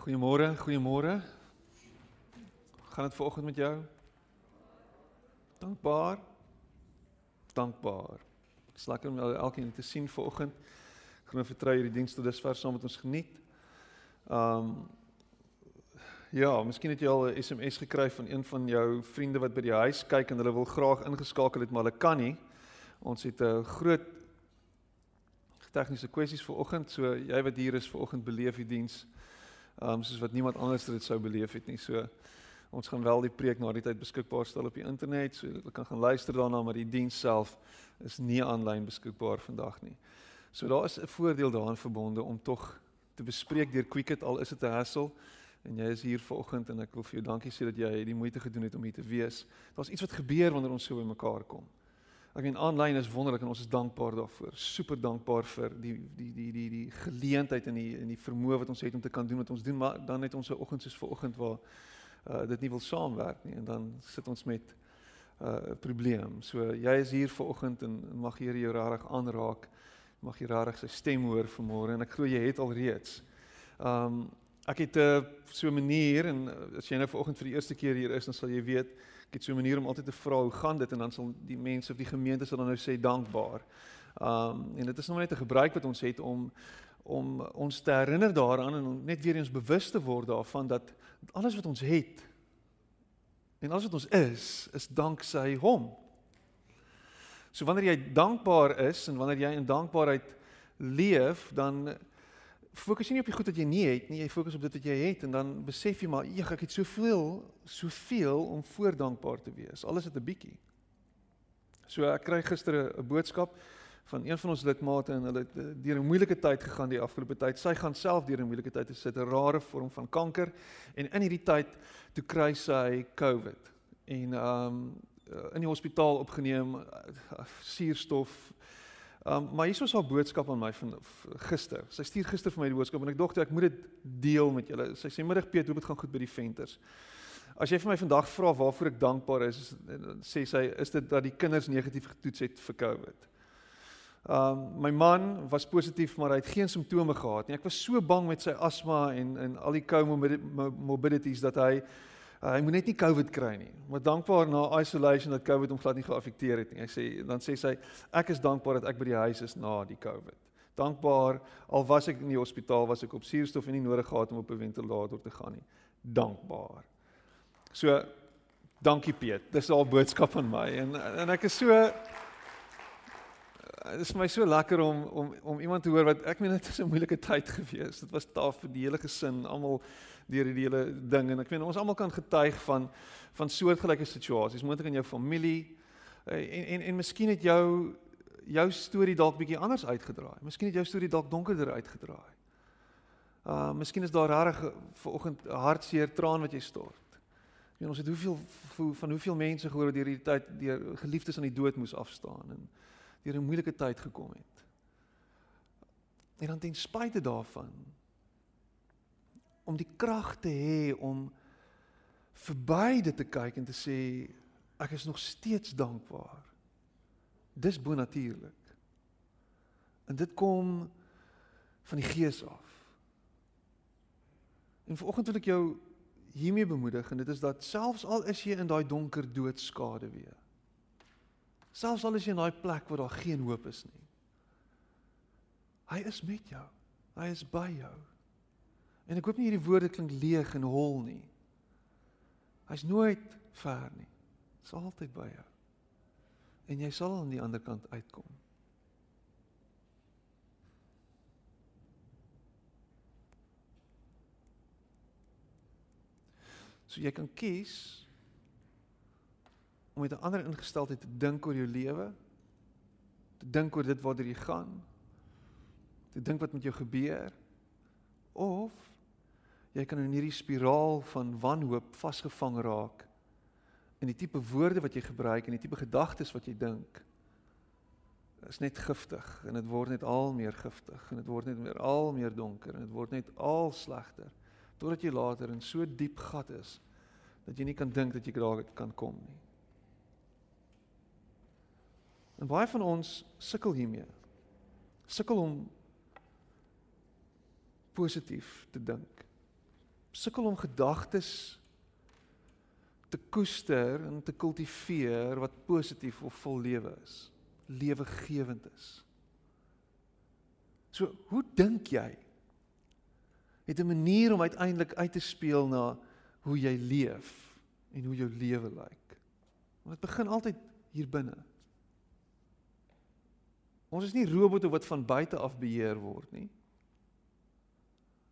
Goeiemôre, goeiemôre. Gaan dit vanoggend met jou? Dankbaar. Dankbaar. Dit is lekker om elkeen te sien vanoggend. Groen vertrou hierdie diens tot dusver saam met ons geniet. Um Ja, miskien het jy al 'n SMS gekry van een van jou vriende wat by die huis kyk en hulle wil graag ingeskakel het maar hulle kan nie. Ons het 'n groot tegniese kwessies vir oggend. So jy wat hier is vir oggend beleef die diens um soos wat niemand anders dit sou beleef het nie. So ons gaan wel die preek na die tyd beskikbaar stel op die internet so jy kan gaan luister daarna, maar die diens self is nie aanlyn beskikbaar vandag nie. So daar is 'n voordeel daaraan verbonde om tog te bespreek deur Quicket al is dit 'n hassle en jy is hier vanoggend en ek wil vir jou dankie sê dat jy die moeite gedoen het om hier te wees. Daar's iets wat gebeur wanneer ons so by mekaar kom. Ek meen aanlyn is wonderlik en ons is dankbaar daarvoor. Super dankbaar vir die die die die die geleentheid en die en die vermoë wat ons het om te kan doen wat ons doen, maar dan het ons 'n oggend soos vanoggend waar uh dit nie wil saamwerk nie en dan sit ons met uh 'n probleem. So jy is hier vanoggend en mag die Here jou regtig aanraak. Mag jy regtig sy stem hoor vanmôre en ek glo jy het al reeds. Um ek het 'n uh, so 'n manier en as jy nou vanoggend vir die eerste keer hier is, dan sal jy weet ek het so 'n manier om altyd te vra hoe gaan dit en dan sal die mense of die gemeente sal dan nou sê dankbaar. Um en dit is nog net 'n gebruik wat ons het om om ons te herinner daaraan en net weer eens bewus te word daarvan dat alles wat ons het en alles wat ons is is danksy hom. So wanneer jy dankbaar is en wanneer jy in dankbaarheid leef, dan fokus jy nie op die goed wat jy nie het nie, jy fokus op dit wat jy het en dan besef jy maar eeg ek het soveel, soveel om voordankbaar te wees. Alles het 'n bietjie. So ek kry gister 'n boodskap van een van ons lidmate en hulle het eh, deur 'n moeilike tyd gegaan die afgelope tyd. Sy gaan self deur 'n moeilike tyd, sy het 'n rare vorm van kanker en in hierdie tyd toe kry sy COVID. En ehm um, in die hospitaal opgeneem, eh, suurstof Um, maar hier is haar boodskap aan my van gister. Sy stuur gister vir my die boodskap en ek dink ek moet dit deel met julle. Sy sê middag Piet, hoe dit gaan goed by die venters. As jy vir my vandag vra waarvoor ek dankbaar is, sê sy is dit dat die kinders negatief getoets het vir COVID. Um my man was positief maar hy het geen simptome gehad nie. Ek was so bang met sy asma en en al die comorbidities dat hy Uh, hy moet net nie COVID kry nie. Maar dankbaar na isolation dat COVID hom glad nie geaffekteer het nie. Hy sê dan sê sy ek is dankbaar dat ek by die huis is na die COVID. Dankbaar al was ek in die hospitaal, was ek op suurstof en nie nodig gehad om op 'n ventilator te gaan nie. Dankbaar. So dankie Piet. Dis al boodskap van my en en ek is so dit is vir my so lekker om om om iemand te hoor wat ek meen dit is 'n moeilike tyd gewees. Dit was taaf vir die hele gesin, almal deur die hele ding en ek weet ons almal kan getuig van van soortgelyke situasies, moontlik in jou familie eh, en en en miskien het jou jou storie dalk bietjie anders uitgedraai. Miskien het jou storie dalk donkerder uitgedraai. Uh miskien is daar regtig ver oggend hartseer traan wat jy stort. Ek weet ons het hoeveel van hoeveel mense gehoor wat deur hierdie tyd deur geliefdes aan die dood moes afstaan en deur 'n moeilike tyd gekom het. En dan ten spyte daarvan om die krag te hê om verby dit te kyk en te sê ek is nog steeds dankbaar. Dis bonatuurlik. En dit kom van die gees af. En vanoggend wil ek jou hiermee bemoedig en dit is dat selfs al is jy in daai donker doodskade weer. Selfs al is jy in daai plek waar daar geen hoop is nie. Hy is met jou. Hy is by jou. En ek hoop nie hierdie woorde klink leeg en hol nie. Hy's nooit ver nie. Hy's altyd by jou. En jy sal aan die ander kant uitkom. So jy kan kies om met 'n ander ingesteldheid te dink oor jou lewe, te dink oor dit waartoe jy gaan, te dink wat met jou gebeur of jy kan in hierdie spiraal van wanhoop vasgevang raak in die tipe woorde wat jy gebruik en die tipe gedagtes wat jy dink is net giftig en dit word net al meer giftig en dit word net meer al meer donker en dit word net al slegter totdat jy later in so diep gat is dat jy nie kan dink dat jy daar kan kom nie. En baie van ons sukkel hiermee. Sukkel om positief te dink sukkel om gedagtes te koester en te kultiveer wat positief of vol lewe is, lewegewend is. So, hoe dink jy? Het 'n manier om uiteindelik uit te speel na hoe jy leef en hoe jou lewe lyk. Want dit begin altyd hier binne. Ons is nie robotte wat van buite af beheer word nie.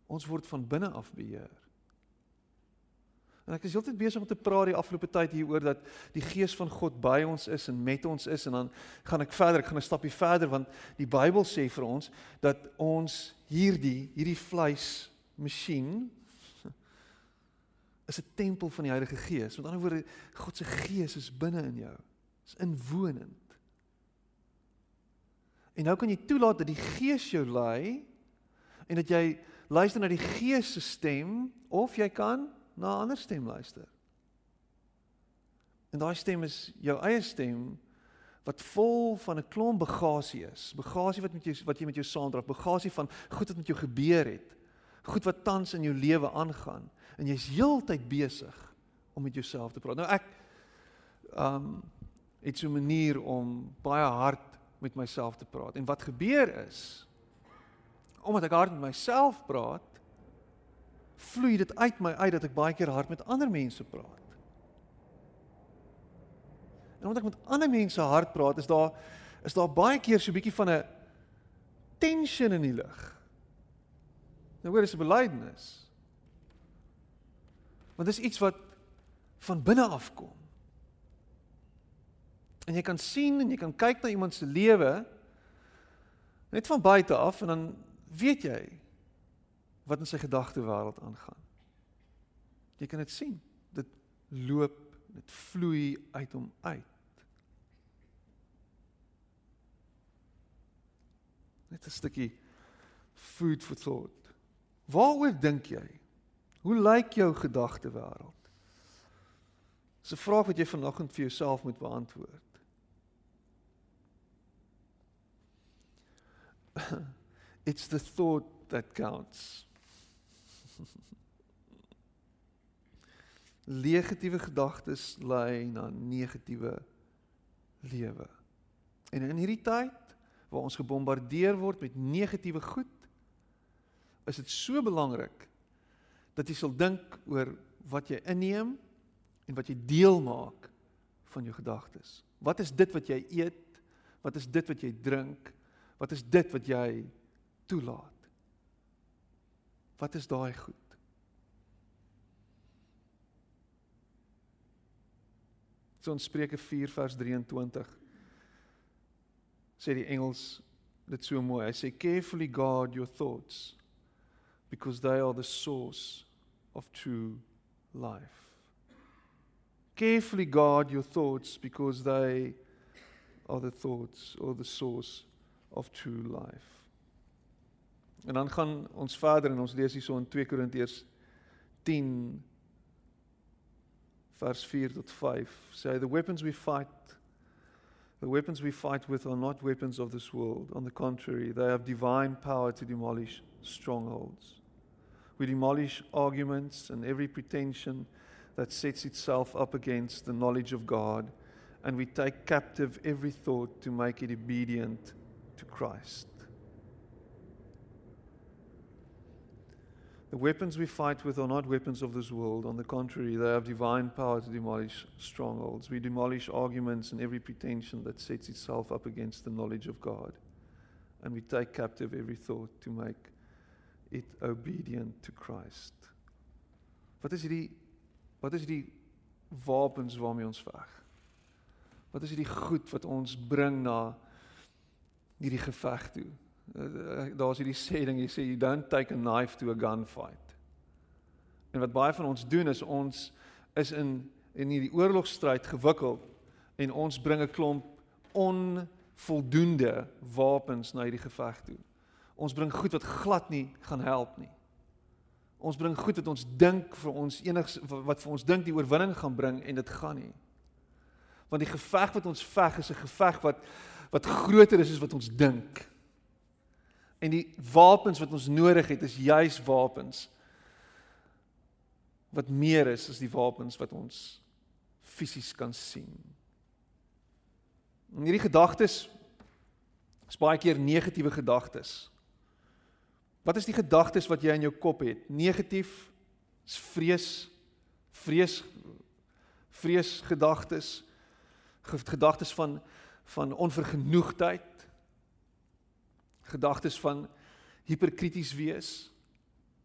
Ons word van binne af beheer. En ek is heeltyd besig om te praat die afgelope tyd hieroor dat die gees van God by ons is en met ons is en dan gaan ek verder, ek gaan 'n stapie verder want die Bybel sê vir ons dat ons hierdie hierdie vleis masjien is 'n tempel van die Heilige Gees. Met ander woorde, God se gees is binne in jou. Is inwonend. En nou kan jy toelaat dat die Gees jou lei en dat jy luister na die Gees se stem of jy kan na 'n ander stem luister. En daai stem is jou eie stem wat vol van 'n klomp bagasie is. Bagasie wat met jou wat jy met jou saamdra, bagasie van goed wat met jou gebeur het. Goed wat tans in jou lewe aangaan en jy's heeltyd besig om met jouself te praat. Nou ek um het so 'n manier om baie hard met myself te praat. En wat gebeur is omdat ek hard met myself praat, vloei dit uit my uit dat ek baie keer hard met ander mense praat. En omdat ek met ander mense hard praat, is daar is daar baie keer so 'n bietjie van 'n tension in die lug. Nou hoor dis 'n belydenis. Want dis iets wat van binne af kom. En jy kan sien en jy kan kyk na iemand se lewe net van buite af en dan weet jy wat in sy gedagte wêreld aangaan. Jy kan dit sien. Dit loop, dit vloei uit hom uit. Net 'n stukkie food for thought. Waaroor dink jy? Hoe lyk jou gedagte wêreld? Dis 'n vraag wat jy vanoggend vir jouself moet beantwoord. It's the thought that counts. Negatiewe gedagtes lei na negatiewe lewe. En in hierdie tyd waar ons gebombardeer word met negatiewe goed, is dit so belangrik dat jy sal dink oor wat jy inneem en wat jy deel maak van jou gedagtes. Wat is dit wat jy eet? Wat is dit wat jy drink? Wat is dit wat jy toelaat? Wat is daai goed? So in Spreuke 4 vers 23 sê die Engels dit so mooi. Hy sê carefully guard your thoughts because they are the source of true life. Carefully guard your thoughts because they are the thoughts or the source of true life. En dan gaan ons verder en ons lees hierso in 2 Korintiërs 10 vers 4 tot 5 sê the weapons we fight the weapons we fight with are not weapons of this world. On the contrary they have divine power to demolish strongholds. We demolish arguments and every pretension that sets itself up against the knowledge of God and we take captive every thought to make it obedient to Christ The weapons we fight with are not weapons of this world. On the contrary, they have divine power to demolish strongholds. We demolish arguments and every pretension that sets itself up against the knowledge of God. And we take captive every thought to make it obedient to Christ. Wat is hierdie wat is hierdie wapens waarmee ons veg? Wat is hierdie goed wat ons bring na hierdie geveg toe? Eh, daar's hierdie sê ding jy sê you don't take a knife to a gunfight. En wat baie van ons doen is ons is in in hierdie oorlogstryd gewikkeld en ons bring 'n klomp onvoldoende wapens na hierdie geveg toe. Ons bring goed wat glad nie gaan help nie. Ons bring goed wat ons dink vir ons enigs wat vir ons dink die oorwinning gaan bring en dit gaan nie. Want die geveg wat ons veg is 'n geveg wat wat groter is as wat ons dink. En die wapens wat ons nodig het is juis wapens wat meer is as die wapens wat ons fisies kan sien. En hierdie gedagtes is baie keer negatiewe gedagtes. Wat is die gedagtes wat jy in jou kop het? Negatief is vrees, vrees vrees gedagtes, gedagtes van van onvergenoegdheid, gedagtes van hiperkrities wees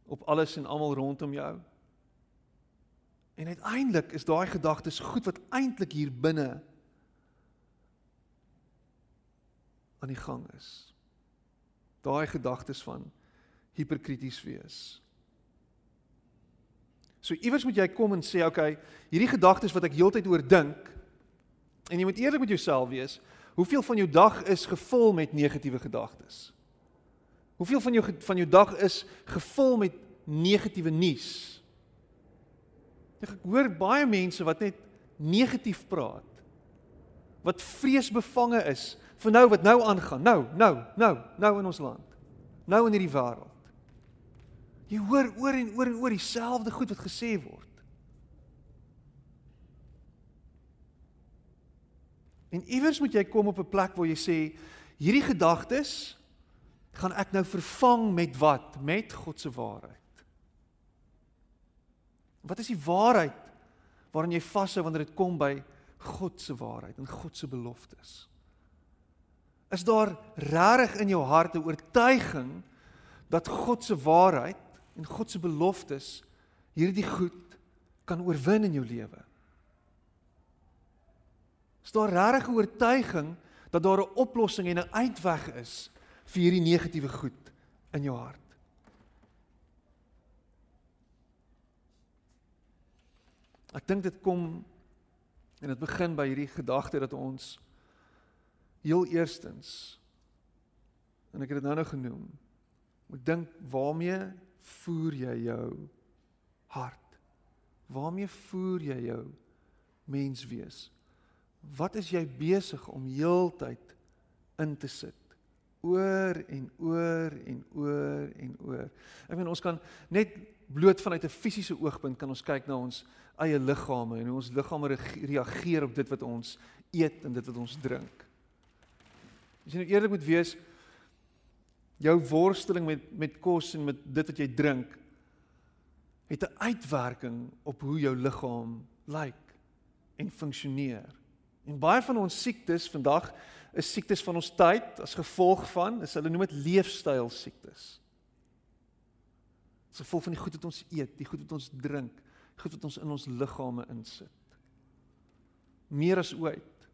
op alles en almal rondom jou. En uiteindelik is daai gedagtes goed wat eintlik hier binne aan die gang is. Daai gedagtes van hiperkrities wees. So iewers moet jy kom en sê, okay, hierdie gedagtes wat ek heeltyd oor dink en jy moet eerlik met jouself wees, hoeveel van jou dag is gevul met negatiewe gedagtes? Hoeveel van jou van jou dag is gevul met negatiewe nuus? Ek hoor baie mense wat net negatief praat. Wat vreesbevange is vir nou wat nou aangaan. Nou, nou, nou, nou in ons land. Nou in hierdie wêreld. Jy hoor oor en oor en oor dieselfde goed wat gesê word. En iewers moet jy kom op 'n plek waar jy sê hierdie gedagtes gaan ek nou vervang met wat? Met God se waarheid. Wat is die waarheid waaraan jy vashou wanneer dit kom by God se waarheid en God se beloftes? Is daar regtig in jou hart 'n oortuiging dat God se waarheid en God se beloftes hierdie goed kan oorwin in jou lewe? Is daar regtig 'n oortuiging dat daar 'n oplossing en 'n uitweg is vir hierdie negatiewe goed in jou hart? Ek dink dit kom en dit begin by hierdie gedagte dat ons heel eerstens en ek het dit nou nou genoem moet dink waarmee voer jy jou hart? Waarmee voer jy jou menswees? Wat is jy besig om heeltyd in te sit? Oor en oor en oor en oor. Ek meen ons kan net bloot vanuit 'n fisiese oogpunt kan ons kyk na ons eie liggame en ons liggame reageer op dit wat ons eet en dit wat ons drink. As jy nou eerlik moet wees, jou worsteling met met kos en met dit wat jy drink het 'n uitwerking op hoe jou liggaam lyk en funksioneer. En baie van ons siektes vandag is siektes van ons tyd as gevolg van, is hulle noem dit leefstyl siektes. As gevolg van die goed wat ons eet, die goed wat ons drink, goed wat ons in ons liggame insit. Meer as ooit.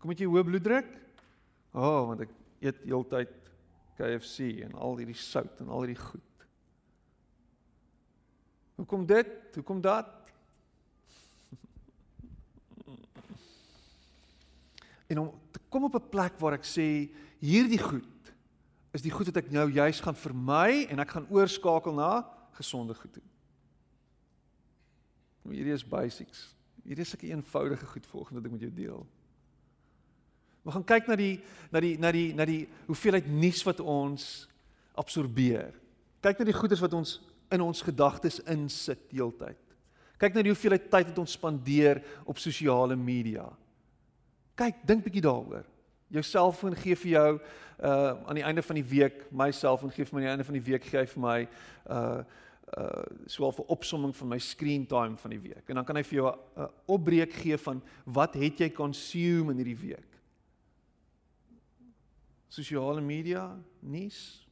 Kom met jy hoë bloeddruk? O, oh, want ek eet heeltyd KFC en al hierdie sout en al hierdie goed. Hoekom dit? Hoekom dat? En om te kom op 'n plek waar ek sê hierdie goed is die goed wat ek nou juis gaan vermy en ek gaan oorskakel na gesonde goed toe. Hierdie is basics. Hierdie is 'n eenvoudige goed volgens wat ek met jou deel. We gaan kyk na die na die na die na die hoeveelheid nuus wat ons absorbeer. Kyk na die goeders wat ons in ons gedagtes insit heeltyd. Kyk na die hoeveelheid tyd wat ons spandeer op sosiale media. Kyk, dink bietjie daaroor. Jou selfoon gee vir jou uh aan die einde van die week, my selfoon gee vir my aan die einde van die week gee vir my uh uh swaar vir opsomming van my screen time van die week. En dan kan hy vir jou 'n opbreek gee van wat het jy consume in hierdie week. Sosiale media, nuus.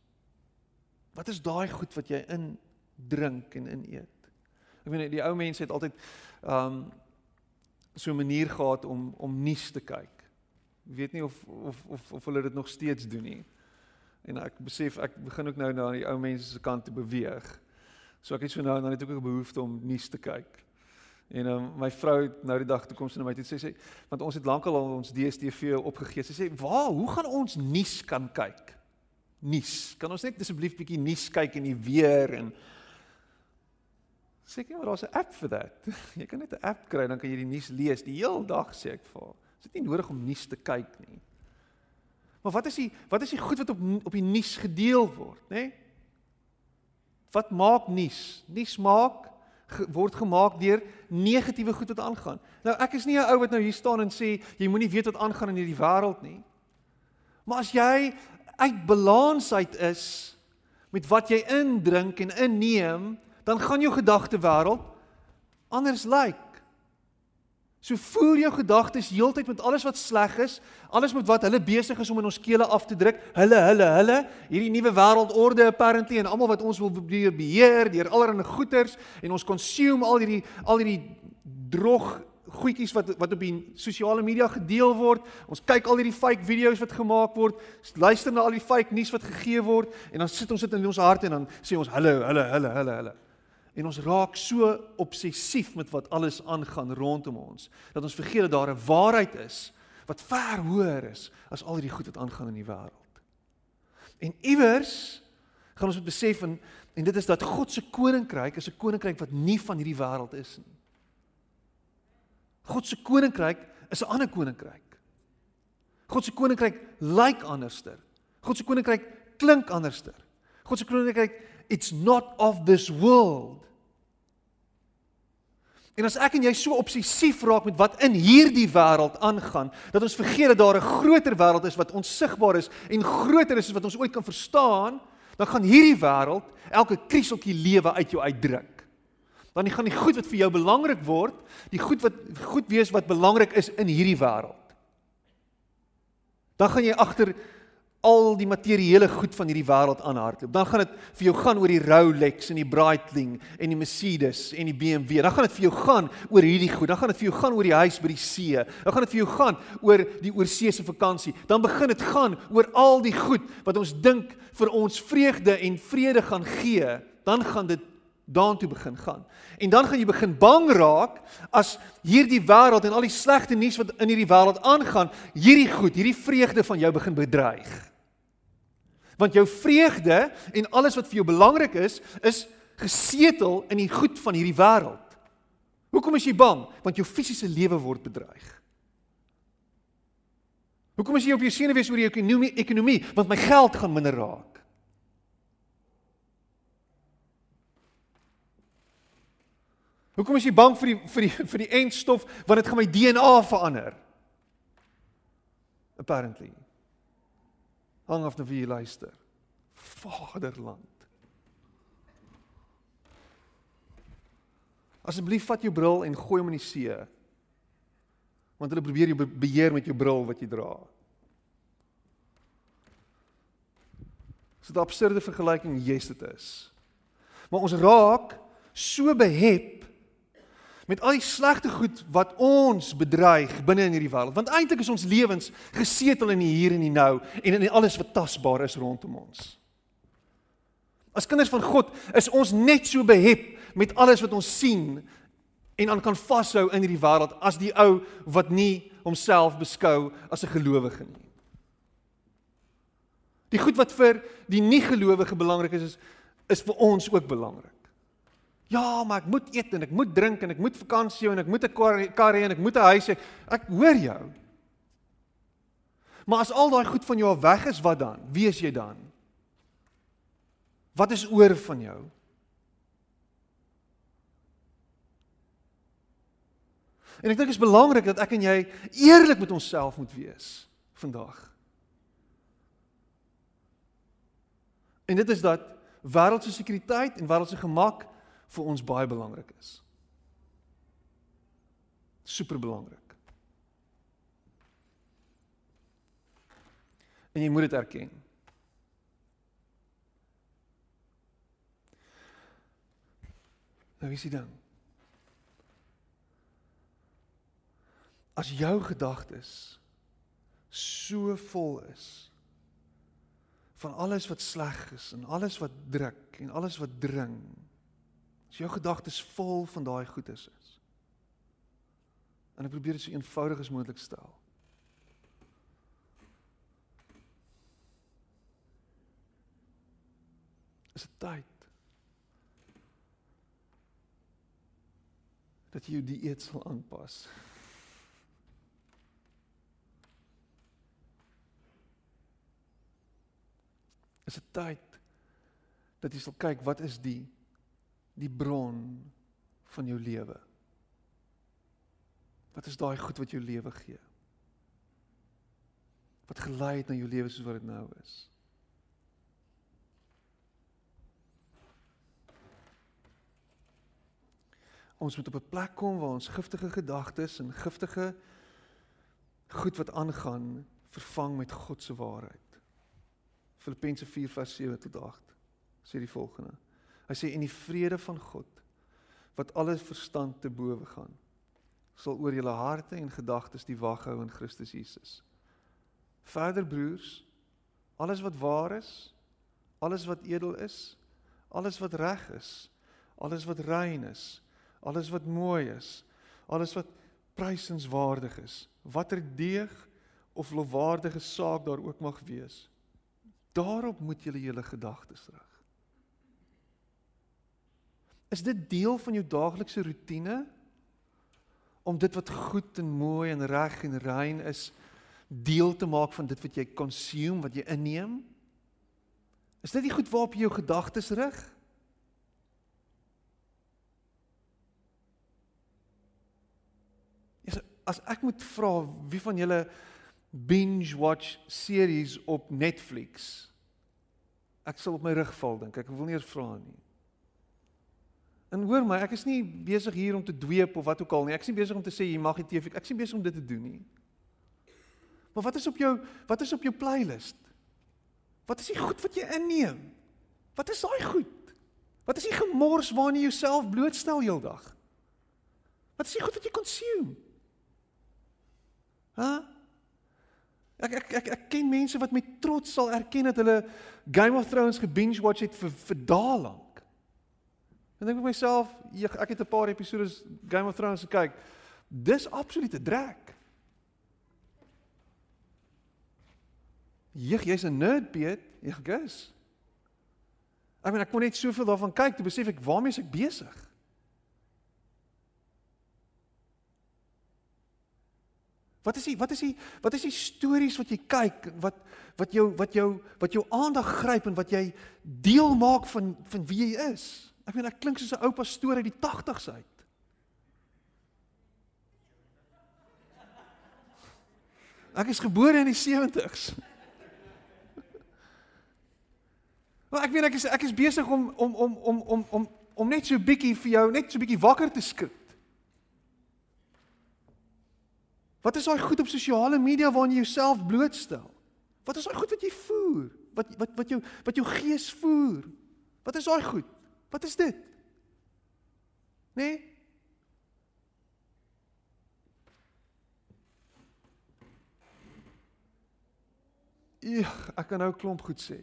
Wat is daai goed wat jy in drink en in eet? Ek weet die ou mense het altyd um so 'n manier gehad om om nuus te kyk. Ek weet nie of of of of hulle dit nog steeds doen nie. En ek besef ek begin ook nou na die ou mense se kant te beweeg. So ek het so nou dan het ek ook 'n behoefte om nuus te kyk. En um, my vrou het nou die dag toe kom sy na my toe sê sê want ons het lankal al ons DStv opgegee. Sy sê, "Waar, hoe gaan ons nuus kan kyk?" Nuus. Kan ons net asseblief bietjie nuus kyk en die weer en ek maar daar's 'n app vir dit. Jy kan net 'n app kry dan kan jy die nuus lees die heel dag sê ek vir haar. Dit is nie nodig om nuus te kyk nie. Maar wat is die wat is die goed wat op op die nuus gedeel word, nê? Nee? Wat maak nuus? Nuus maak ge, word gemaak deur negatiewe goed wat aangaan. Nou ek is nie 'n ou wat nou hier staan en sê jy moenie weet wat aangaan in hierdie wêreld nie. Maar as jy uit balans uit is met wat jy indrink en inneem, dan gaan jou gedagte wêreld anders lyk. Like. So voel jou gedagtes heeltyd met alles wat sleg is, alles met wat hulle besig is om in ons kele af te druk. Hulle, hulle, hulle, hierdie nuwe wêreldorde apparently en almal wat ons wil probeer beheer deur allerlei goeters en ons consume al hierdie al hierdie drog goedjies wat wat op die sosiale media gedeel word. Ons kyk al hierdie fake video's wat gemaak word, luister na al die fake nuus wat gegee word en dan sit ons dit in ons harte en dan sê ons hulle, hulle, hulle, hulle, hulle. En ons raak so obsessief met wat alles aangaan rondom ons dat ons vergeet dat daar 'n waarheid is wat ver hoër is as al hierdie goed wat aangaan in die wêreld. En iewers gaan ons moet besef en en dit is dat God se koninkryk is 'n koninkryk wat nie van hierdie wêreld is nie. God se koninkryk is 'n ander koninkryk. God se koninkryk lyk anderster. God se koninkryk klink anderster. God se koninkryk it's not of this world. En as ek en jy so obsessief raak met wat in hierdie wêreld aangaan, dat ons vergeet dat daar 'n groter wêreld is wat onsigbaar is en groter is as wat ons ooit kan verstaan, dan gaan hierdie wêreld elke krieseltjie lewe uit jou uitdruk. Dan gaan die goed wat vir jou belangrik word, die goed wat goed wees wat belangrik is in hierdie wêreld. Dan gaan jy agter al die materiële goed van hierdie wêreld aanhardloop. Dan gaan dit vir jou gaan oor die Rolex en die Breitling en die Mercedes en die BMW. Dan gaan dit vir jou gaan oor hierdie goed. Dan gaan dit vir jou gaan oor die huis by die see. Dan gaan dit vir jou gaan oor die oorseese vakansie. Dan begin dit gaan oor al die goed wat ons dink vir ons vreugde en vrede gaan gee. Dan gaan dit daartoe begin gaan. En dan gaan jy begin bang raak as hierdie wêreld en al die slegte nuus wat in hierdie wêreld aangaan, hierdie goed, hierdie vreugde van jou begin bedreig. Want jou vreugde en alles wat vir jou belangrik is, is gesetel in die goed van hierdie wêreld. Hoekom is jy bang? Want jou fisiese lewe word bedreig. Hoekom is jy op jou senuwees oor jou ekonomie, ekonomie? Want my geld gaan minder raak. Hoekom is jy bang vir die vir die vir die eindstof want dit gaan my DNA verander? Apparently hang af na wie jy luister. Vaderland. Asseblief vat jou bril en gooi hom in die see. Want hulle probeer jou beheer met jou bril wat jy dra. Dis 'n absurde vergelyking, yes dit is. Maar ons raak so behep met al die slegte goed wat ons bedreig binne in hierdie wêreld. Want eintlik is ons lewens gesetel in die hier en die nou en in alles wat tasbaar is rondom ons. As kinders van God is ons net so behep met alles wat ons sien en aan kan vashou in hierdie wêreld as die ou wat nie homself beskou as 'n gelowige nie. Die goed wat vir die nie gelowige belangrik is is is vir ons ook belangrik. Ja, maar ek moet eet en ek moet drink en ek moet vakansie en ek moet 'n kar hê en ek moet 'n huis hê. Ek hoor jou. Maar as al daai goed van jou weg is, wat dan? Wie is jy dan? Wat is oor van jou? En ek dink dit is belangrik dat ek en jy eerlik met onsself moet wees vandag. En dit is dat wêreldse sekuriteit en wêreldse gemak vir ons baie belangrik is. Super belangrik. En jy moet dit erken. Nou wie sien dan? As jou gedagtes so vol is van alles wat sleg is en alles wat druk en alles wat dring As jou gedagtes vol van daai goedes is. En ek probeer dit so eenvoudig as moontlik stel. Is dit tyd dat jy jou dieet sal aanpas? Is dit tyd dat jy sal kyk wat is die die bron van jou lewe? Wat is daai goed wat jou lewe gee? Wat gelei het na jou lewe soos wat dit nou is? Ons moet op 'n plek kom waar ons giftige gedagtes en giftige goed wat aangaan vervang met God se waarheid. Filippense 4 vers 7 tot 8 sê die volgende. Hy sê en die vrede van God wat alles verstand te bowe gaan sal oor julle harte en gedagtes die wag hou in Christus Jesus. Verder broers, alles wat waar is, alles wat edel is, alles wat reg is, alles wat rein is, alles wat mooi is, alles wat prysenswaardig is, watter deeg of lofwaardige saak daar ook mag wees, daarop moet julle julle gedagtes rig. Is dit deel van jou daaglikse rotine om dit wat goed en mooi en reg en rein is deel te maak van dit wat jy consume, wat jy inneem? Is dit die goed waarop jy jou gedagtes rig? Ja, as ek moet vra wie van julle binge watch series op Netflix? Ek sal op my rug val dink. Ek wil nie eers vra nie. En hoor my, ek is nie besig hier om te dweep of wat ook al nie. Ek is nie besig om te sê jy mag nie TV. Ek is nie besig om dit te doen nie. Maar wat is op jou wat is op jou playlist? Wat is die goed wat jy inneem? Wat is daai goed? Wat is die gemors waarna jy jouself blootstel heeldag? Wat is die goed wat jy consume? Hæ? Huh? Ek ek ek ek ken mense wat met trots sal erken dat hulle Game of Thrones gebinge watch het vir vir dae lank. En dink ek myself, ek het 'n paar episode Game of Thrones gekyk. Dis absolute drek. Jeg, jy's 'n nerd, Piet. Ja, gus. Ek meen ek kon net soveel daarvan kyk, toe besef ek waarmee ek besig. Wat is die wat is die wat is die stories wat jy kyk wat wat jou wat jou wat jou aandag gryp en wat jy deel maak van van wie jy is? Ek meen ek klink soos 'n ou pastoor uit die 80's uit. Ek is gebore in die 70's. Maar ek weet ek is ek is besig om om om om om om om net so bietjie vir jou net so bietjie wakker te skud. Wat is daai goed op sosiale media waarin jy jouself blootstel? Wat is daai goed wat jy voer? Wat wat wat jou wat jou gees voer? Wat is daai goed? Wat is dit? Nee? Ja, ek kan nou klomp goed sê.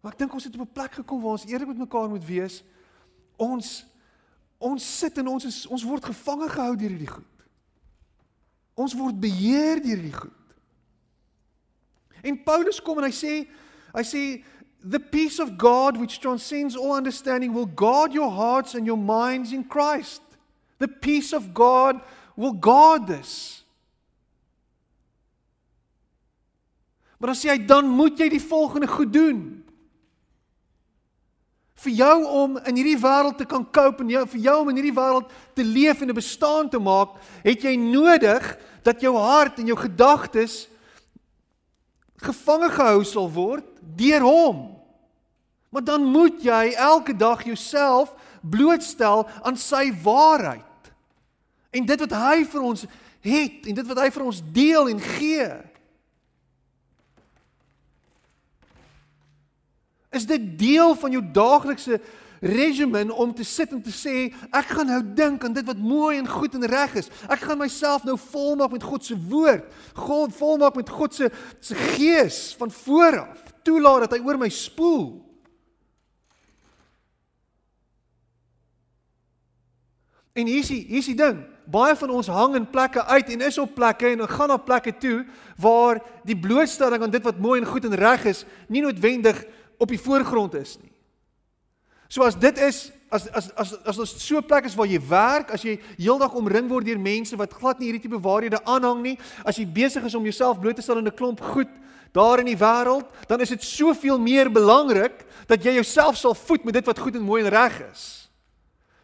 Maar ek dink ons het op 'n plek gekom waar ons eerlik met mekaar moet wees. Ons ons sit en ons is ons word gevange gehou deur hierdie goed. Ons word beheer deur hierdie goed. En Paulus kom en hy sê hy sê the peace of God which transcends all understanding will guard your hearts and your minds in Christ. The peace of God will guard this. Maar dan sê hy dan moet jy die volgende goed doen. Vir jou om in hierdie wêreld te kan cope en jou vir jou om in hierdie wêreld te leef en 'n bestaan te maak, het jy nodig dat jou hart en jou gedagtes gevange gehou sal word deur hom. Maar dan moet jy elke dag jouself blootstel aan sy waarheid. En dit wat hy vir ons het en dit wat hy vir ons deel en gee. Is dit deel van jou daaglikse regimen om te sit en te sê ek gaan nou dink aan dit wat mooi en goed en reg is. Ek gaan myself nou volmaak met God se woord. God volmaak met God se se gees van vooraf. Toelaat dat hy oor my spoel. En hier is die hier is die ding. Baie van ons hang in plekke uit en is op plekke en gaan na plekke toe waar die blootstelling aan dit wat mooi en goed en reg is nie noodwendig op die voorgrond is nie. So as dit is as as as as ons so 'n plek is waar jy werk, as jy heeldag omring word deur mense wat glad nie hierdie tipe waarhede aanhang nie, as jy besig is om jouself bloot te stel aan 'n klomp goed, daar in die wêreld, dan is dit soveel meer belangrik dat jy jouself sal voed met dit wat goed en mooi en reg is.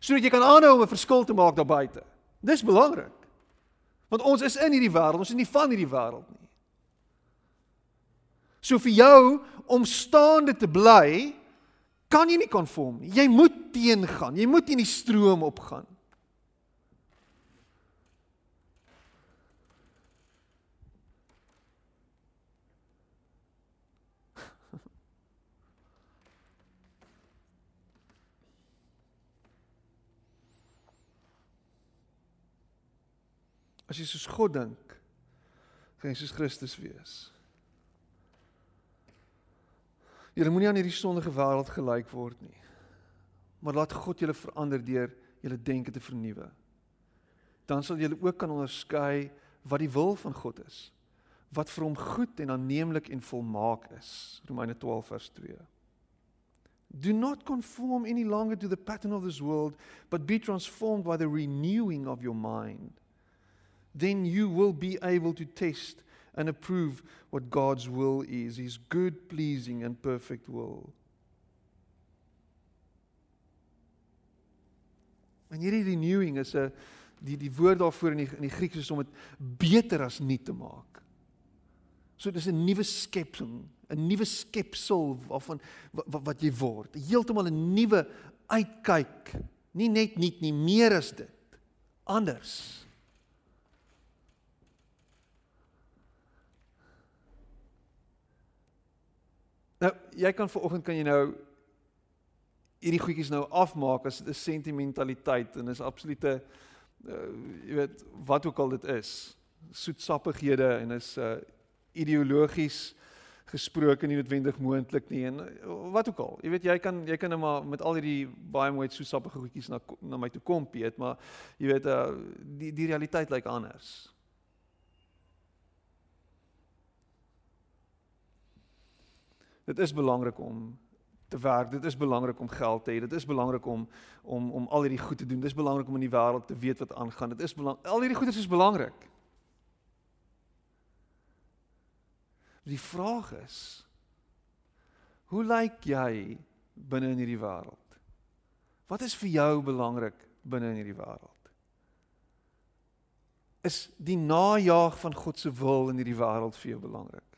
Sodat jy kan aanhou om 'n verskil te maak daar buite. Dis belangrik. Want ons is in hierdie wêreld, ons is nie van hierdie wêreld nie. So vir jou om staande te bly, kan jy nie konform nie. Jy moet teengaan. Jy moet in die stroom opgaan. As jy soos God dink, kan jy soos Christus wees. Julle moenie aan hierdie sondige wêreld gelyk word nie. Maar laat God julle verander deur julle denke te vernuwe. Dan sal julle ook kan onderskei wat die wil van God is. Wat vir hom goed en aanneemlik en volmaak is. Romeine 12 vers 2. Do not conform any longer to the pattern of this world, but be transformed by the renewing of your mind then you will be able to test and approve what God's will is, his good, pleasing, and perfect will. En hierdie renewing is 'n die die woord daarvoor in die in die Grieks is om dit beter as nuut te maak. So dis 'n nuwe skepsel, 'n nuwe skepsel waarvan wat, wat jy word. Heeltemal 'n nuwe uitkyk. Nie net nuut nie, meer as dit. Anders. Nou, jy kan vanoggend kan jy nou hierdie goedjies nou afmaak as dit 'n sentimentaliteit en is absolute uh, jy weet wat ook al dit is. Soetsappighede en is uh ideologies gesproke nie noodwendig moontlik nie en uh, wat ook al. Jy weet jy kan jy kan nou maar met al hierdie baie mooi soetsappige goedjies na na my toe kom Piet, maar jy weet uh die die realiteit lyk anders. Dit is belangrik om te werk. Dit is belangrik om geld te hê. Dit is belangrik om om om al hierdie goed te doen. Dit is belangrik om in die wêreld te weet wat aangaan. Dit is belangrik. Al hierdie goedes is belangrik. Die vraag is hoe lyk jy binne in hierdie wêreld? Wat is vir jou belangrik binne in hierdie wêreld? Is die najaag van God se wil in hierdie wêreld vir jou belangrik?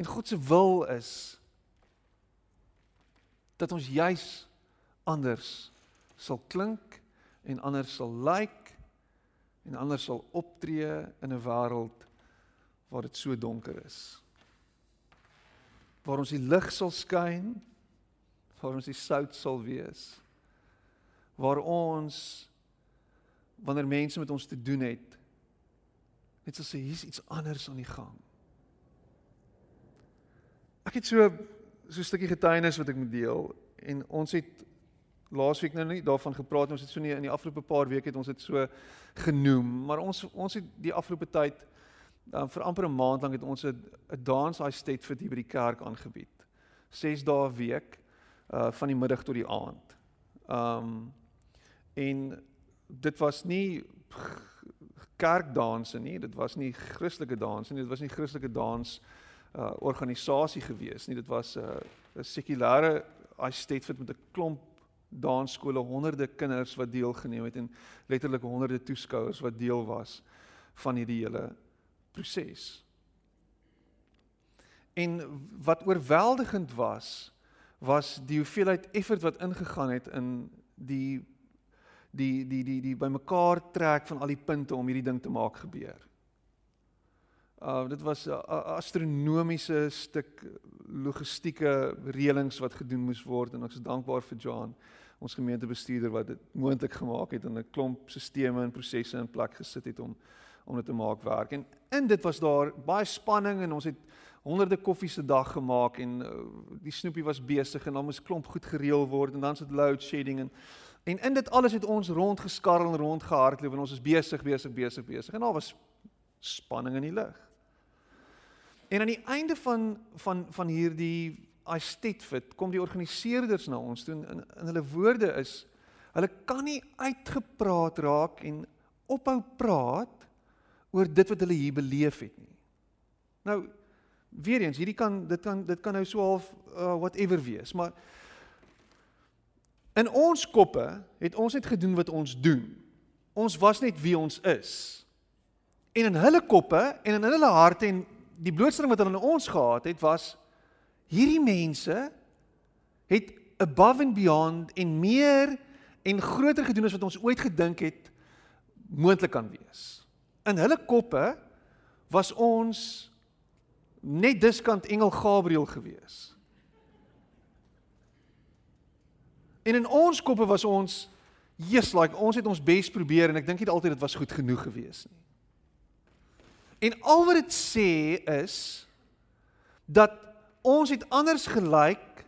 En God se wil is dat ons juis anders sal klink en anders sal lyk like, en anders sal optree in 'n wêreld waar dit so donker is. Waar ons die lig sal skyn, waar ons die sout sal wees. Waar ons wanneer mense met ons te doen het, net sal sê hier's iets anders aan die gang. Ek het so so 'n stukkie getuienis wat ek moet deel en ons het laasweek nou nie daarvan gepraat ons het so nie in die afgelope paar weke het ons dit so genoem maar ons ons het die afgelope tyd dan vir amper 'n maand lank het ons 'n dance high state vir die by die kerk aangebied. 6 dae 'n week uh van die middag tot die aand. Um en dit was nie kerkdanse nie, dit was nie Christelike danse nie, dit was nie Christelike dans uh organisasie gewees nie. Dit was 'n uh, 'n sekulêre estate met 'n klomp dansskole, honderde kinders wat deelgeneem het en letterlik honderde toeskouers wat deel was van hierdie hele proses. En wat oorweldigend was, was die hoeveelheid effort wat ingegaan het in die die die die die bymekaar trek van al die punte om hierdie ding te maak gebeur. Uh dit was 'n astronomiese stuk logistieke reëlings wat gedoen moes word en ek is dankbaar vir John, ons gemeentebestuurder wat dit moontlik gemaak het en 'n klomp stelsels en prosesse in plek gesit het om om dit te maak werk. En in dit was daar baie spanning en ons het honderde koffies se dag gemaak en uh, die snoepie was besig en dan moes klomp goed gereël word en dan sit load shedding en en in dit alles het ons rondgeskarrel en rondgehardloop en ons is besig besig besig besig en daar was spanning in die lug. En aan die einde van van van hierdie Estetfit kom die organiseerders na ons toe en in hulle woorde is Hulle kan nie uitgepraat raak en ophou praat oor dit wat hulle hier beleef het nie. Nou weer eens, hierdie kan dit kan dit kan nou so half uh, whatever wees, maar in ons koppe het ons net gedoen wat ons doen. Ons was net wie ons is. En in hulle koppe en in hulle harte en die blootstelling wat hulle aan ons gehad het was hierdie mense het above and beyond en meer en groter gedoen as wat ons ooit gedink het moontlik kan wees. In hulle koppe was ons net diskant engel Gabriël gewees. En in ons koppe was ons Jesus like ons het ons bes probeer en ek dink nie altyd dit was goed genoeg gewees nie. En al wat dit sê is dat ons het anders gelyk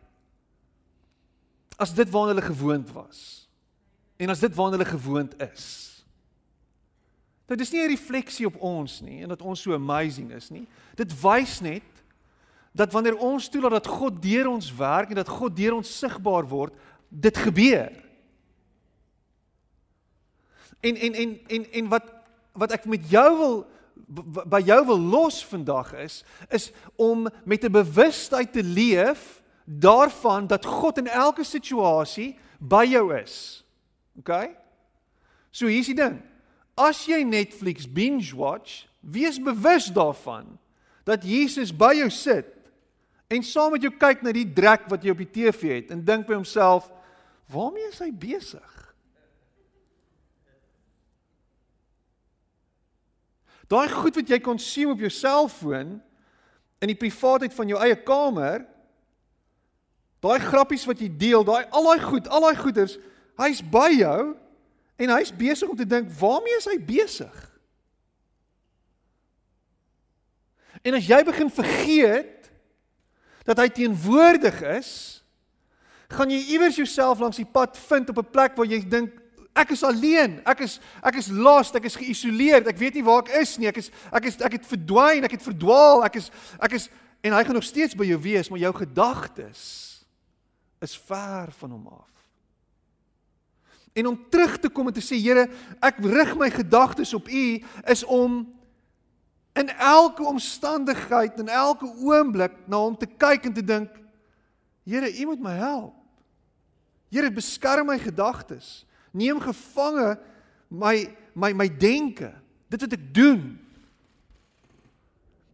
as dit waarna hulle gewoond was. En as dit waarna hulle gewoond is. Nou dis nie 'n refleksie op ons nie en dat ons so amazing is nie. Dit wys net dat wanneer ons toelaat dat God deur ons werk en dat God deur ons sigbaar word, dit gebeur. En en en en en wat wat ek met jou wil by jou wil los vandag is is om met 'n bewustheid te leef daarvan dat God in elke situasie by jou is. OK? So hier's die ding. As jy Netflix binge watch, wees bewus daarvan dat Jesus by jou sit en saam met jou kyk na die drek wat jy op die TV het en dink by homself, waarmee is hy besig? Daai goed wat jy kon sien op jou selfoon in die privaatheid van jou eie kamer, daai grappies wat jy deel, daai al daai goed, al daai goeders, hy's by jou en hy's besig om te dink, waarmee is hy besig? En as jy begin vergeet dat hy teenwoordig is, gaan jy iewers jouself langs die pad vind op 'n plek waar jy dink ek is alleen, ek is ek is lost, ek is geïsoleerd, ek weet nie waar ek is nie, ek is ek is ek het verdwyn, ek het verdwaal, ek is ek is en hy gaan nog steeds by jou wees, maar jou gedagtes is ver van hom af. En om terug te kom en te sê Here, ek rig my gedagtes op U is om in elke omstandigheid en elke oomblik na hom te kyk en te dink Here, U moet my help. Here, beskerm my gedagtes. Neem gevange my my my denke. Dit wat ek doen.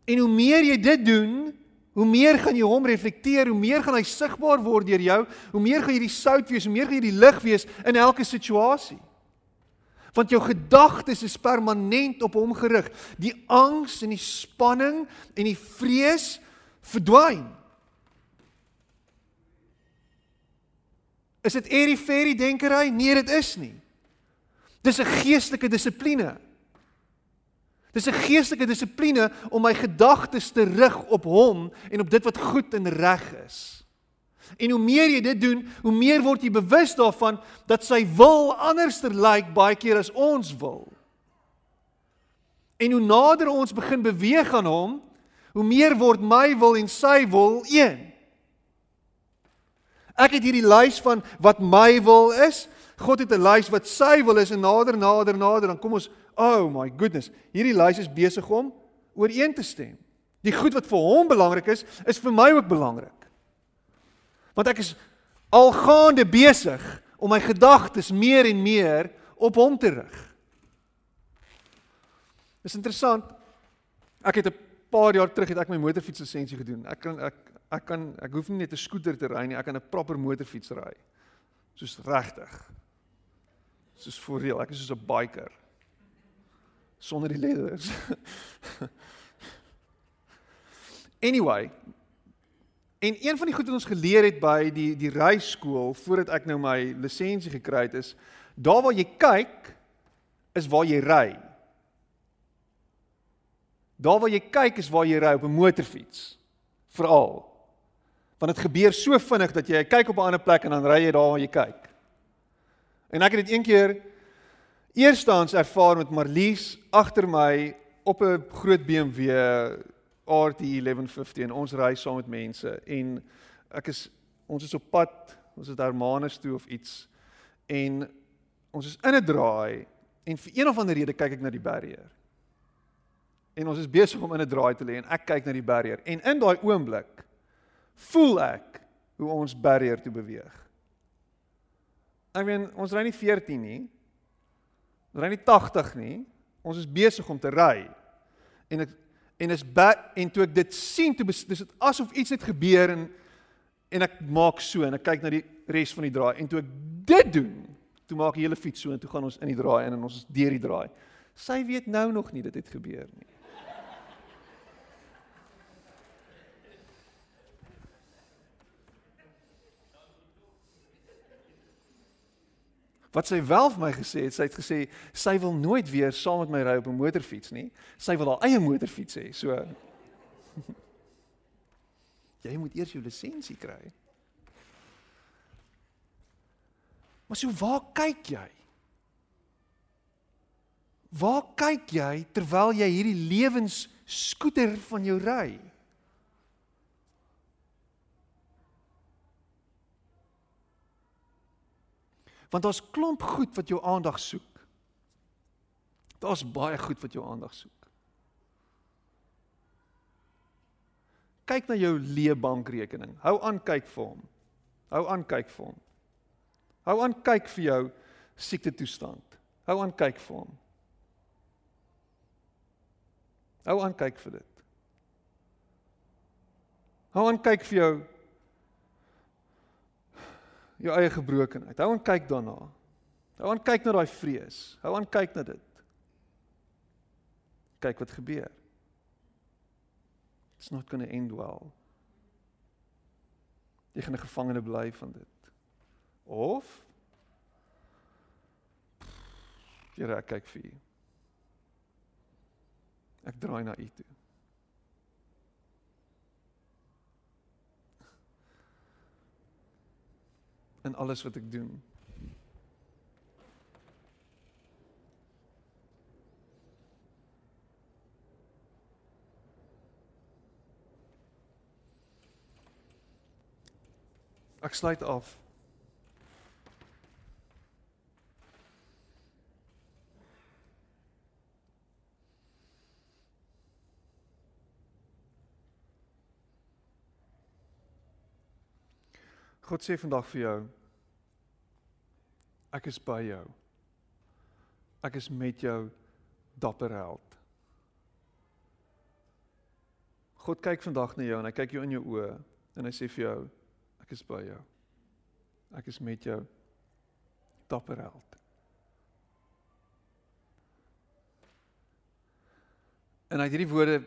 En hoe meer jy dit doen, hoe meer gaan jy hom reflekteer, hoe meer gaan hy sigbaar word deur jou, hoe meer gaan jy die sout wees, hoe meer gaan jy die lig wees in elke situasie. Want jou gedagtes is permanent op hom gerig. Die angs en die spanning en die vrees verdwyn. Is dit fairy denkery? Nee, dit is nie. Dis 'n geestelike dissipline. Dis 'n geestelike dissipline om my gedagtes te rig op hom en op dit wat goed en reg is. En hoe meer jy dit doen, hoe meer word jy bewus daarvan dat sy wil anderster lyk like baie keer as ons wil. En hoe nader ons begin beweeg aan hom, hoe meer word my wil en sy wil een. Ek het hierdie lys van wat my wil is. God het 'n lys wat sy wil is en nader nader nader dan kom ons, oh my goodness, hierdie lys is besig om ooreen te stem. Die goed wat vir hom belangrik is, is vir my ook belangrik. Want ek is algaande besig om my gedagtes meer en meer op hom te rig. Dis interessant. Ek het 'n paar jaar terug het ek my motorfietslisensie gedoen. Ek kan ek ek kan ek hoef nie net 'n skooter te ry nie, ek kan 'n proper motorfiets ry. Soos regtig. Soos vir real, ek is soos 'n biker. Sonder die ledders. anyway, en een van die goed wat ons geleer het by die die ryskool voordat ek nou my lisensie gekry het is, daar waar jy kyk is waar jy ry. Daar waar jy kyk is waar jy ry op 'n motorfiets. Veral Want dit gebeur so vinnig dat jy kyk op 'n ander plek en dan ry jy daar waar jy kyk. En ek het dit een keer eerstens ervaar met Marlies agter my op 'n groot BMW RT 1150 en ons ry saam met mense en ek is ons is op pad, ons is Hermanus toe of iets en ons is in 'n draai en vir een of ander rede kyk ek na die barrier. En ons is besig om in 'n draai te lê en ek kyk na die barrier en in daai oomblik voel ek hoe ons barrier toe beweeg. Ek meen, ons ry nie 14 nie. Ons ry nie 80 nie. Ons is besig om te ry. En ek en is en toe ek dit sien, toe dis dit asof iets het gebeur en en ek maak so en ek kyk na die res van die draai en toe ek dit doen, toe maak die hele fiets so en toe gaan ons in die draai in en ons is deur die draai. Sy weet nou nog nie dit het gebeur nie. Wat sy wel vir my gesê het, sy het gesê sy wil nooit weer saam met my ry op 'n motorfiets nie. Sy wil haar eie motorfiets hê. So Jy moet eers jou lisensie kry. Maar so waar kyk jy? Waar kyk jy terwyl jy hierdie lewensskooter van jou ry? Want daar's klomp goed wat jou aandag soek. Daar's baie goed wat jou aandag soek. Kyk na jou leë bankrekening. Hou aan kyk vir hom. Hou aan kyk vir hom. Hou aan kyk vir jou siekte toestand. Hou aan kyk vir hom. Hou aan kyk vir dit. Hou aan kyk vir jou jou eie gebrokenheid. Hou aan kyk daarna. Hou aan kyk na daai vrees. Hou aan kyk na dit. Kyk wat gebeur. It's not going to end well. Jy gaan 'n gevangene bly van dit. Of Here, ek kyk vir u. Ek draai na u toe. In alles wat ek doen. Ek sluit af. God sê vandag vir jou ek is by jou. Ek is met jou dapper held. God kyk vandag na jou en hy kyk jou in jou oë en hy sê vir jou ek is by jou. Ek is met jou dapper held. En hy het hierdie woorde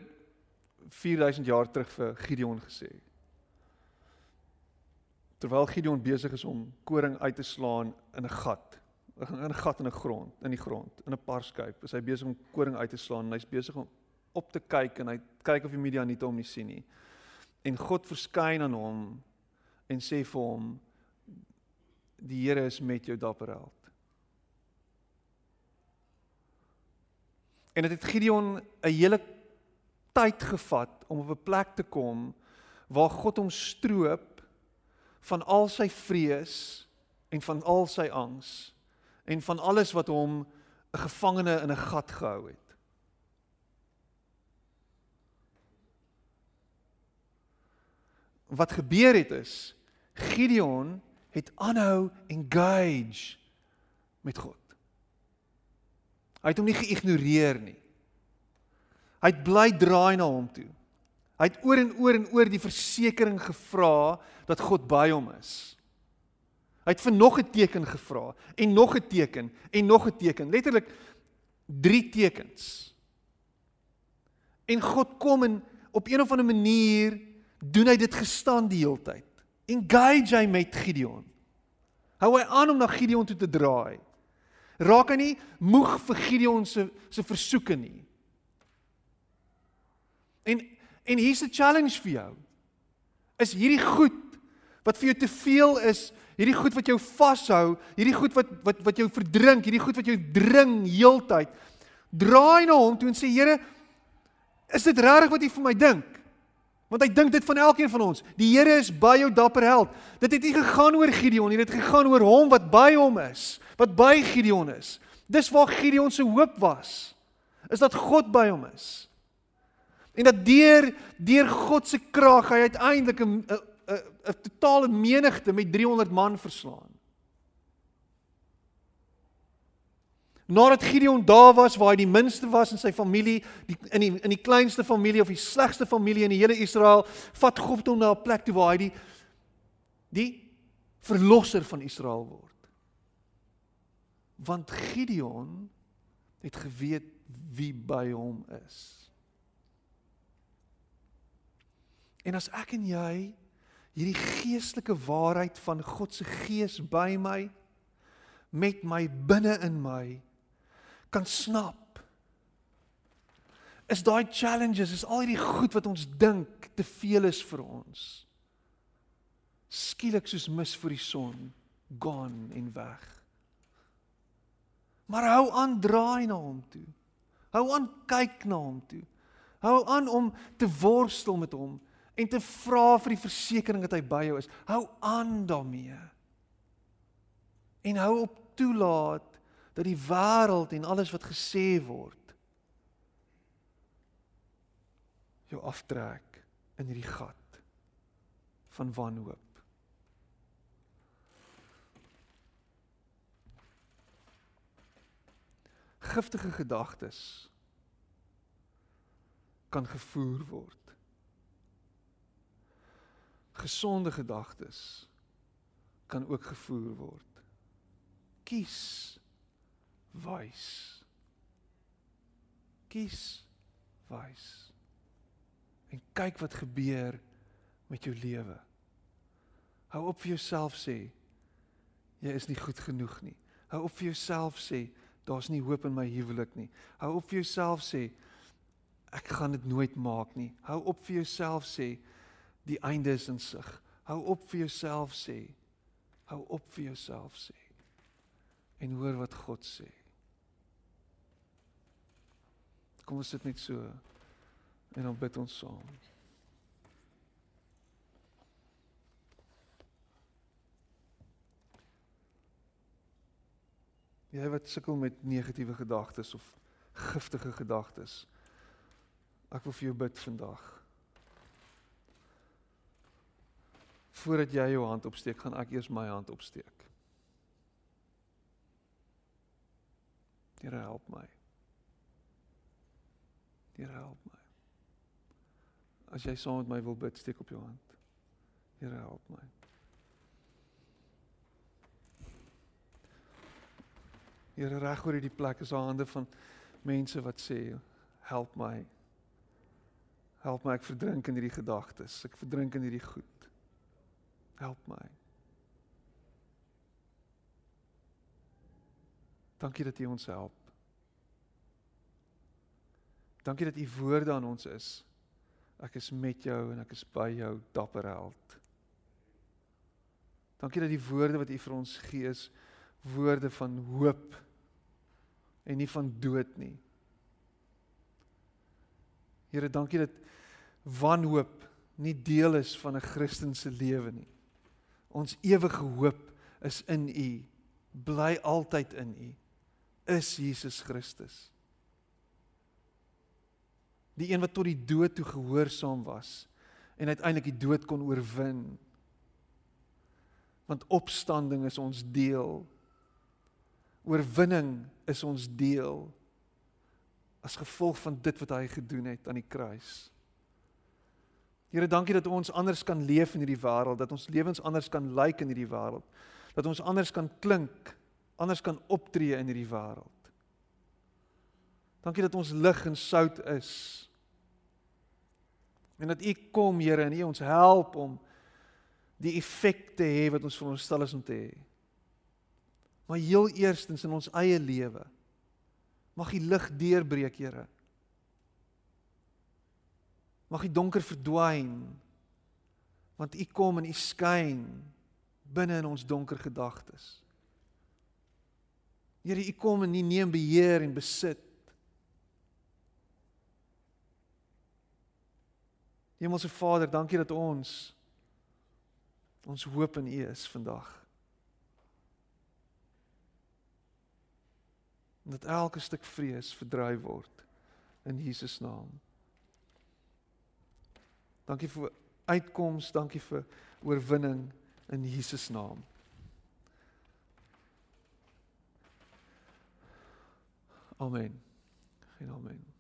4000 jaar terug vir Gideon gesê terwyl Gideon besig is om koring uit te slaan in 'n gat, in 'n gat in 'n grond, in die grond, in 'n parskuip, is hy besig om koring uit te slaan en hy's besig om op te kyk en hy kyk of die Midianiete hom nie sien nie. En God verskyn aan hom en sê vir hom die Here is met jou dapper held. En dit het Gideon 'n hele tyd gevat om op 'n plek te kom waar God hom stroop van al sy vrees en van al sy angs en van alles wat hom 'n gevangene in 'n gat gehou het. Wat gebeur het is Gideon het aanhou engage met God. Hy het hom nie geïgnoreer nie. Hy het bly draai na hom toe. Hy het oor en oor en oor die versekering gevra dat God by hom is. Hy het vir nog 'n teken gevra en nog 'n teken en nog 'n teken, letterlik 3 tekens. En God kom en op een of ander manier doen hy dit gestaan die hele tyd. Engage hy met Gideon. Hou hy aan om na Gideon toe te draai. Raak hy nie moeg vir Gideon se se versoeke nie. En En hier's 'n challenge vir jou. Is hierdie goed wat vir jou te veel is, hierdie goed wat jou vashou, hierdie goed wat wat wat jou verdrink, hierdie goed wat jou dring heeltyd. Draai na hom toe en sê Here, is dit regtig wat U vir my dink? Want hy dink dit van elkeen van ons. Die Here is by jou dapper held. Dit het nie gegaan oor Gideon nie, dit het gegaan oor hom wat by hom is, wat by Gideon is. Dis waar Gideon se hoop was. Is dat God by hom is. En dat deur deur God se krag hy uiteindelik 'n 'n 'n totale menigte met 300 man verslaan. Nadat Gideon daar was waar hy die minste was in sy familie, die in die in die kleinste familie of die slegste familie in die hele Israel, vat God hom na 'n plek toe waar hy die die verlosser van Israel word. Want Gideon het geweet wie by hom is. En as ek en jy hierdie geestelike waarheid van God se gees by my met my binne in my kan snap is daai challenges is al hierdie goed wat ons dink te veel is vir ons skielik soos mis vir die son gone en weg. Maar hou aan draai na hom toe. Hou aan kyk na hom toe. Hou aan om te worstel met hom en te vra vir die versekering dat hy by jou is hou aan daarmee en hou op toelaat dat die wêreld en alles wat gesê word jou aftrek in hierdie gat van wanhoop. Giftige gedagtes kan gevoer word. Gesonde gedagtes kan ook gevoer word. Kies wys. Kies wys. En kyk wat gebeur met jou lewe. Hou op vir jouself sê jy is nie goed genoeg nie. Hou op vir jouself sê daar's nie hoop in my huwelik nie. Hou op vir jouself sê ek gaan dit nooit maak nie. Hou op vir jouself sê die einde is in sig. Hou op vir jouself sê hou op vir jouself sê en hoor wat God sê. Kom ons sit net so en dan bid ons saam. Jy wat sukkel met negatiewe gedagtes of giftige gedagtes. Ek wil vir jou bid vandag. Voordat jy jou hand opsteek, gaan ek eers my hand opsteek. Here help my. Here help my. As jy saam met my wil bid, steek op jou hand. Here help my. Here reg oor hierdie plek is daar hande van mense wat sê help my. Help my ek verdrink in hierdie gedagtes. Ek verdrink in hierdie goed. Help my. Dankie dat U ons help. Dankie dat u woorde aan ons is. Ek is met jou en ek is by jou, dapper held. Dankie dat die woorde wat u vir ons gee is woorde van hoop en nie van dood nie. Here, dankie dat wanhoop nie deel is van 'n Christelike lewe nie. Ons ewige hoop is in U. Bly altyd in U. Is Jesus Christus die een wat tot die dood toe gehoorsaam was en uiteindelik die dood kon oorwin. Want opstanding is ons deel. Oorwinning is ons deel as gevolg van dit wat hy gedoen het aan die kruis. Here, dankie dat ons anders kan leef in hierdie wêreld, dat ons lewens anders kan lyk in hierdie wêreld, dat ons anders kan klink, anders kan optree in hierdie wêreld. Dankie dat ons lig en sout is. En dat U kom, Here, en U ons help om die effek te hê wat ons veronderstel is om te hê. Maar heel eerstens in ons eie lewe mag die lig deurbreek, Here. Mag die donker verdwyn. Want U kom en U skyn binne in ons donker gedagtes. Here, U kom en U neem beheer en besit Hemelse Vader, dankie dat ons ons hoop in U is vandag. En dat elke stuk vrees verdryf word in Jesus naam. Dankie vir uitkoms, dankie vir oorwinning in Jesus naam. Amen. Geen amen.